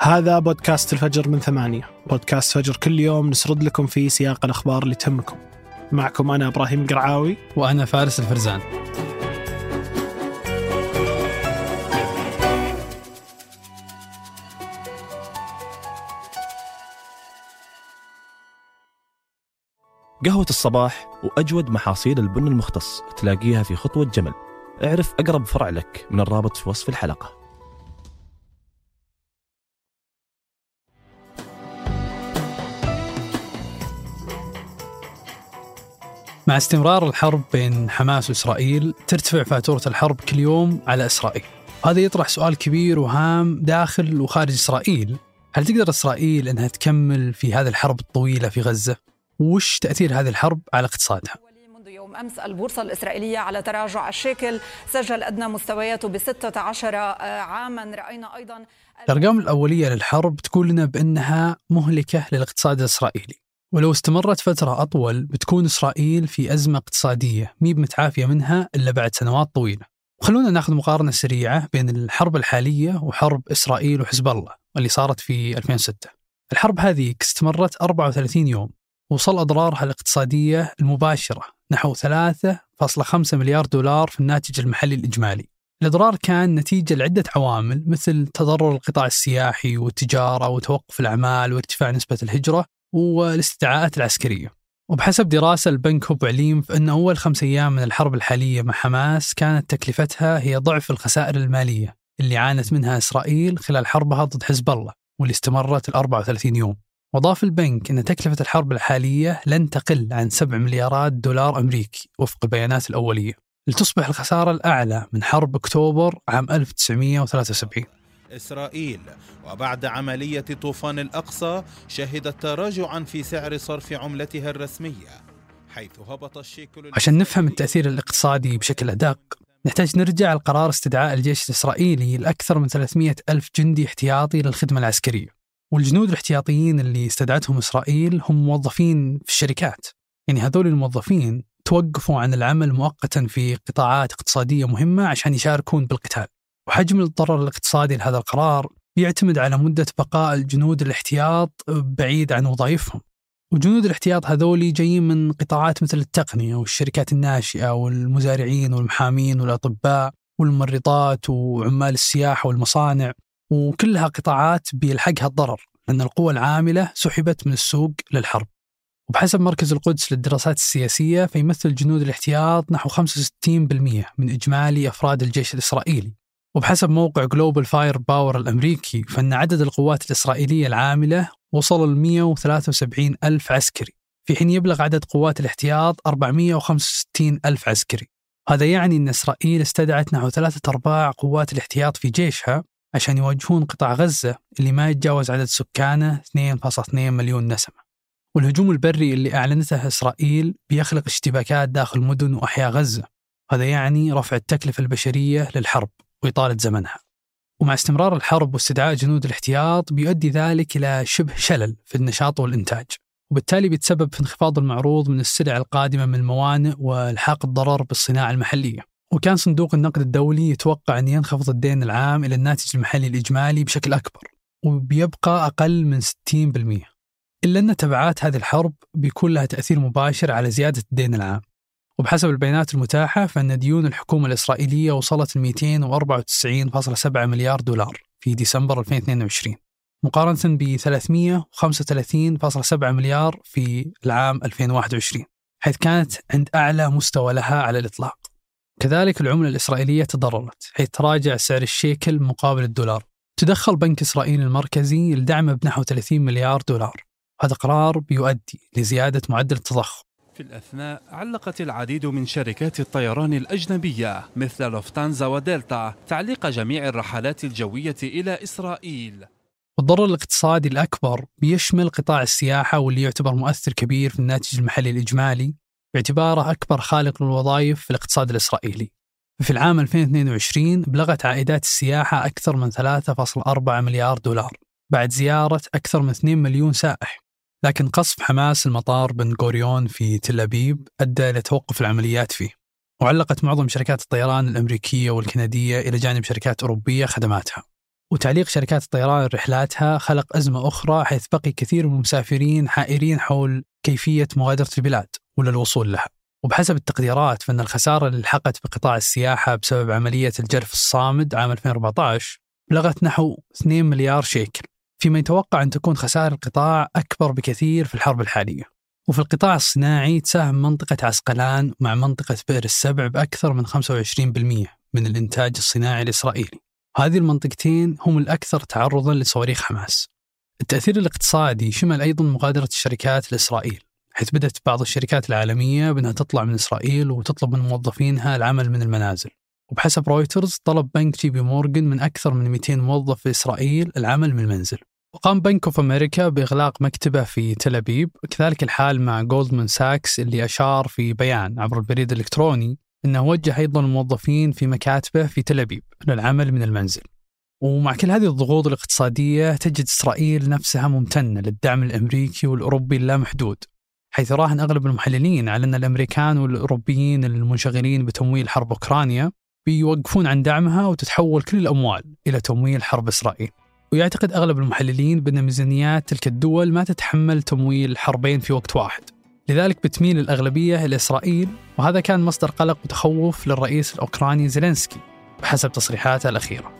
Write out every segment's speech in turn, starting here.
هذا بودكاست الفجر من ثمانية. بودكاست فجر كل يوم نسرد لكم فيه سياق الأخبار اللي تهمكم. معكم أنا إبراهيم قرعاوي. وأنا فارس الفرزان. قهوة الصباح وأجود محاصيل البن المختص تلاقيها في خطوة جمل. اعرف أقرب فرع لك من الرابط في وصف الحلقة. مع استمرار الحرب بين حماس وإسرائيل ترتفع فاتورة الحرب كل يوم على إسرائيل هذا يطرح سؤال كبير وهام داخل وخارج إسرائيل هل تقدر إسرائيل أنها تكمل في هذه الحرب الطويلة في غزة؟ وش تأثير هذه الحرب على اقتصادها؟ يوم أمس البورصة الإسرائيلية على تراجع الشيكل سجل أدنى مستوياته ب 16 عاما رأينا أيضا الأرقام الأولية للحرب تقول لنا بأنها مهلكة للاقتصاد الإسرائيلي ولو استمرت فترة أطول بتكون إسرائيل في أزمة اقتصادية مي متعافية منها إلا بعد سنوات طويلة. وخلونا ناخذ مقارنة سريعة بين الحرب الحالية وحرب إسرائيل وحزب الله اللي صارت في 2006 الحرب هذه استمرت 34 يوم وصل أضرارها الاقتصادية المباشرة نحو 3.5 مليار دولار في الناتج المحلي الإجمالي. الإضرار كان نتيجة لعدة عوامل مثل تضرر القطاع السياحي والتجارة وتوقف الأعمال وارتفاع نسبة الهجرة والاستدعاءات العسكرية. وبحسب دراسة البنك هوب عليم فإن أول خمس أيام من الحرب الحالية مع حماس كانت تكلفتها هي ضعف الخسائر المالية اللي عانت منها إسرائيل خلال حربها ضد حزب الله واللي استمرت ال 34 يوم. وضاف البنك أن تكلفة الحرب الحالية لن تقل عن 7 مليارات دولار أمريكي وفق البيانات الأولية. لتصبح الخسارة الأعلى من حرب أكتوبر عام 1973 إسرائيل. وبعد عملية طوفان الأقصى شهدت تراجعا في سعر صرف عملتها الرسمية حيث هبط الشيكل عشان نفهم التأثير الاقتصادي بشكل أدق نحتاج نرجع لقرار استدعاء الجيش الإسرائيلي لأكثر من 300 ألف جندي احتياطي للخدمة العسكرية. والجنود الاحتياطيين اللي استدعتهم إسرائيل هم موظفين في الشركات. يعني هذول الموظفين توقفوا عن العمل مؤقتا في قطاعات اقتصادية مهمة عشان يشاركون بالقتال. وحجم الضرر الاقتصادي لهذا القرار يعتمد على مدة بقاء الجنود الاحتياط بعيد عن وظائفهم. وجنود الاحتياط هذول جايين من قطاعات مثل التقنية والشركات الناشئة والمزارعين والمحامين والأطباء والممرضات وعمال السياحة والمصانع وكلها قطاعات بيلحقها الضرر لأن القوى العاملة سحبت من السوق للحرب. وبحسب مركز القدس للدراسات السياسية فيمثل جنود الاحتياط نحو 65% من إجمالي أفراد الجيش الإسرائيلي. وبحسب موقع Global Firepower الأمريكي فإن عدد القوات الإسرائيلية العاملة وصل ل 173 ألف عسكري في حين يبلغ عدد قوات الاحتياط 465 ألف عسكري. هذا يعني أن إسرائيل استدعت نحو ثلاثة أرباع قوات الاحتياط في جيشها عشان يواجهون قطاع غزة اللي ما يتجاوز عدد سكانه 2.2 مليون نسمة. والهجوم البري اللي أعلنته إسرائيل بيخلق اشتباكات داخل مدن وأحياء غزة. هذا يعني رفع التكلفة البشرية للحرب. وإطالة زمنها. ومع استمرار الحرب واستدعاء جنود الاحتياط بيؤدي ذلك إلى شبه شلل في النشاط والإنتاج. وبالتالي بيتسبب في انخفاض المعروض من السلع القادمة من الموانئ وإلحاق الضرر بالصناعة المحلية. وكان صندوق النقد الدولي يتوقع أن ينخفض الدين العام إلى الناتج المحلي الإجمالي بشكل أكبر وبيبقى أقل من 60% إلا أن تبعات هذه الحرب بيكون لها تأثير مباشر على زيادة الدين العام. وبحسب البيانات المتاحة فإن ديون الحكومة الإسرائيلية وصلت ل 294.7 مليار دولار في ديسمبر 2022 مقارنة ب 335.7 مليار في العام 2021 حيث كانت عند أعلى مستوى لها على الإطلاق. كذلك العملة الإسرائيلية تضررت حيث تراجع سعر الشيكل مقابل الدولار. تدخل بنك إسرائيل المركزي لدعمه بنحو 30 مليار دولار. هذا قرار بيؤدي لزيادة معدل التضخم. في الأثناء علقت العديد من شركات الطيران الأجنبية مثل لوفتانزا ودلتا تعليق جميع الرحلات الجوية إلى إسرائيل. والضرر الاقتصادي الأكبر بيشمل قطاع السياحة واللي يعتبر مؤثر كبير في الناتج المحلي الإجمالي باعتباره أكبر خالق للوظائف في الاقتصاد الإسرائيلي. في العام 2022 بلغت عائدات السياحة أكثر من 3.4 مليار دولار بعد زيارة أكثر من 2 مليون سائح. لكن قصف حماس المطار بن غوريون في تل أبيب أدى إلى توقف العمليات فيه وعلقت معظم شركات الطيران الأمريكية والكندية إلى جانب شركات أوروبية خدماتها. وتعليق شركات الطيران رحلاتها خلق أزمة أخرى حيث بقي كثير من المسافرين حائرين حول كيفية مغادرة البلاد ولا الوصول لها. وبحسب التقديرات فإن الخسارة اللي لحقت بقطاع السياحة بسبب عملية الجرف الصامد عام 2014 بلغت نحو 2 مليار شيكل. فيما يتوقع أن تكون خسائر القطاع أكبر بكثير في الحرب الحالية. وفي القطاع الصناعي تساهم منطقة عسقلان مع منطقة بئر السبع بأكثر من 25% من الإنتاج الصناعي الإسرائيلي. هذه المنطقتين هم الأكثر تعرضا لصواريخ حماس. التأثير الاقتصادي شمل أيضا مغادرة الشركات لإسرائيل حيث بدأت بعض الشركات العالمية بأنها تطلع من إسرائيل وتطلب من موظفينها العمل من المنازل. وبحسب رويترز طلب بنك JP Morgan من أكثر من 200 موظف في إسرائيل العمل من المنزل. وقام Bank of America بإغلاق مكتبه في تل أبيب، كذلك الحال مع Goldman Sachs اللي أشار في بيان عبر البريد الإلكتروني إنه وجه أيضا الموظفين في مكاتبه في تل أبيب للعمل من المنزل. ومع كل هذه الضغوط الاقتصادية تجد إسرائيل نفسها ممتنة للدعم الأمريكي والأوروبي اللامحدود حيث راهن أغلب المحللين على أن الأمريكان والأوروبيين المنشغلين بتمويل حرب أوكرانيا بيوقفون عن دعمها وتتحول كل الأموال إلى تمويل حرب إسرائيل. ويعتقد أغلب المحللين بأن ميزانيات تلك الدول ما تتحمل تمويل حربين في وقت واحد. لذلك بتميل الأغلبية إلى إسرائيل وهذا كان مصدر قلق وتخوف للرئيس الأوكراني زيلينسكي بحسب تصريحاته الأخيرة.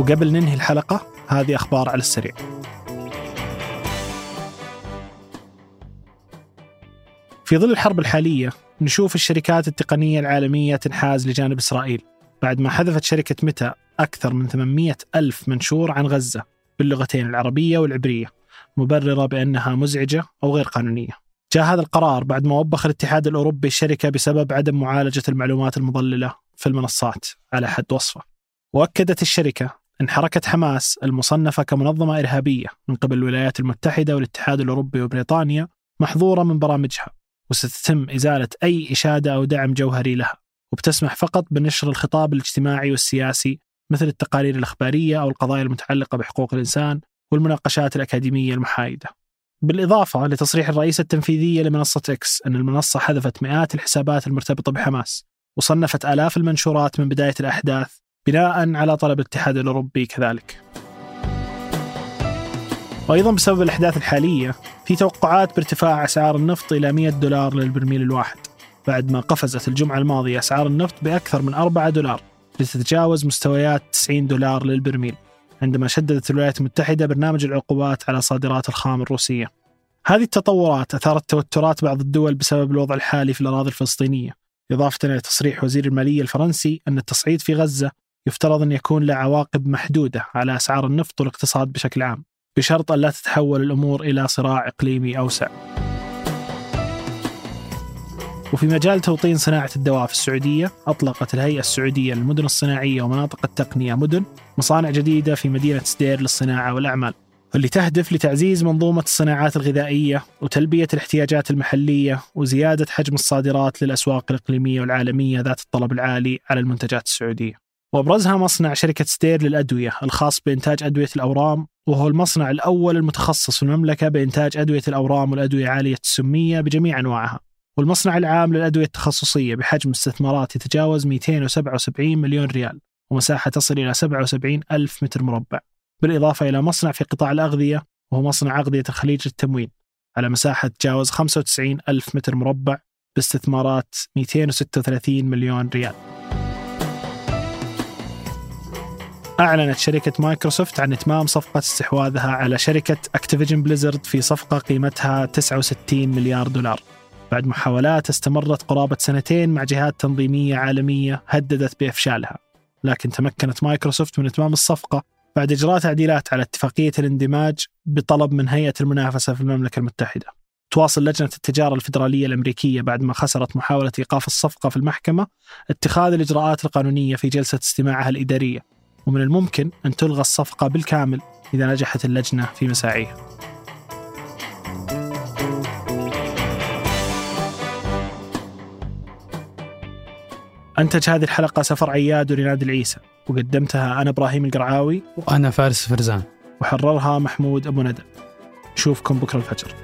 وقبل ننهي الحلقة هذه أخبار على السريع في ظل الحرب الحالية نشوف الشركات التقنية العالمية تنحاز لجانب إسرائيل. بعد ما حذفت شركة متى أكثر من 800 ألف منشور عن غزة باللغتين العربية والعبرية مبررة بأنها مزعجة أو غير قانونية. جاء هذا القرار بعد ما وبخ الاتحاد الأوروبي الشركة بسبب عدم معالجة المعلومات المضللة في المنصات على حد وصفه. وأكدت الشركة أن حركة حماس المصنفة كمنظمة إرهابية من قبل الولايات المتحدة والاتحاد الأوروبي وبريطانيا محظورة من برامجها. وستتم إزالة أي إشادة أو دعم جوهري لها وبتسمح فقط بنشر الخطاب الاجتماعي والسياسي مثل التقارير الإخبارية أو القضايا المتعلقة بحقوق الإنسان والمناقشات الأكاديمية المحايدة. بالإضافة لتصريح الرئيسة التنفيذية لمنصة إكس أن المنصة حذفت مئات الحسابات المرتبطة بحماس وصنفت آلاف المنشورات من بداية الأحداث بناء على طلب الاتحاد الأوروبي كذلك. وأيضا بسبب الأحداث الحالية في توقعات بارتفاع أسعار النفط إلى 100 دولار للبرميل الواحد. بعد ما قفزت الجمعة الماضية أسعار النفط بأكثر من 4 دولار لتتجاوز مستويات 90 دولار للبرميل عندما شددت الولايات المتحدة برنامج العقوبات على صادرات الخام الروسية. هذه التطورات أثارت توترات بعض الدول بسبب الوضع الحالي في الأراضي الفلسطينية إضافة إلى تصريح وزير المالية الفرنسي أن التصعيد في غزة يفترض أن يكون له عواقب محدودة على أسعار النفط والاقتصاد بشكل عام. بشرط أن لا تتحول الأمور إلى صراع إقليمي أوسع. وفي مجال توطين صناعة الدواء في السعودية أطلقت الهيئة السعودية للمدن الصناعية ومناطق التقنية مدن مصانع جديدة في مدينة سدير للصناعة والأعمال واللي تهدف لتعزيز منظومة الصناعات الغذائية وتلبية الاحتياجات المحلية وزيادة حجم الصادرات للأسواق الإقليمية والعالمية ذات الطلب العالي على المنتجات السعودية. وأبرزها مصنع شركة ستير للأدوية الخاص بإنتاج أدوية الأورام وهو المصنع الأول المتخصص في المملكة بإنتاج أدوية الأورام والأدوية عاليه السميه بجميع أنواعها. والمصنع العام للأدوية التخصصية بحجم استثمارات يتجاوز 277 مليون ريال ومساحة تصل إلى 77 ألف متر مربع. بالإضافة إلى مصنع في قطاع الأغذية وهو مصنع أغذية الخليج للتموين على مساحة تجاوز 95 ألف متر مربع باستثمارات 236 مليون ريال. أعلنت شركة مايكروسوفت عن إتمام صفقة استحواذها على شركة Activision Blizzard في صفقة قيمتها 69 مليار دولار. بعد محاولات استمرت قرابة سنتين مع جهات تنظيمية عالمية هددت بإفشالها. لكن تمكنت مايكروسوفت من إتمام الصفقة بعد إجراء تعديلات على اتفاقية الاندماج بطلب من هيئة المنافسة في المملكة المتحدة. تواصل لجنة التجارة الفيدرالية الأمريكية بعد ما خسرت محاولة إيقاف الصفقة في المحكمة اتخاذ الإجراءات القانونية في جلسة استماعها الإدارية. ومن الممكن أن تلغى الصفقة بالكامل إذا نجحت اللجنة في مساعيها. أنتج هذه الحلقة سفر عياد وريناد العيسى وقدمتها أنا إبراهيم القرعاوي وأنا فارس فرزان. وحررها محمود أبو ندى. نشوفكم بكرة الفجر.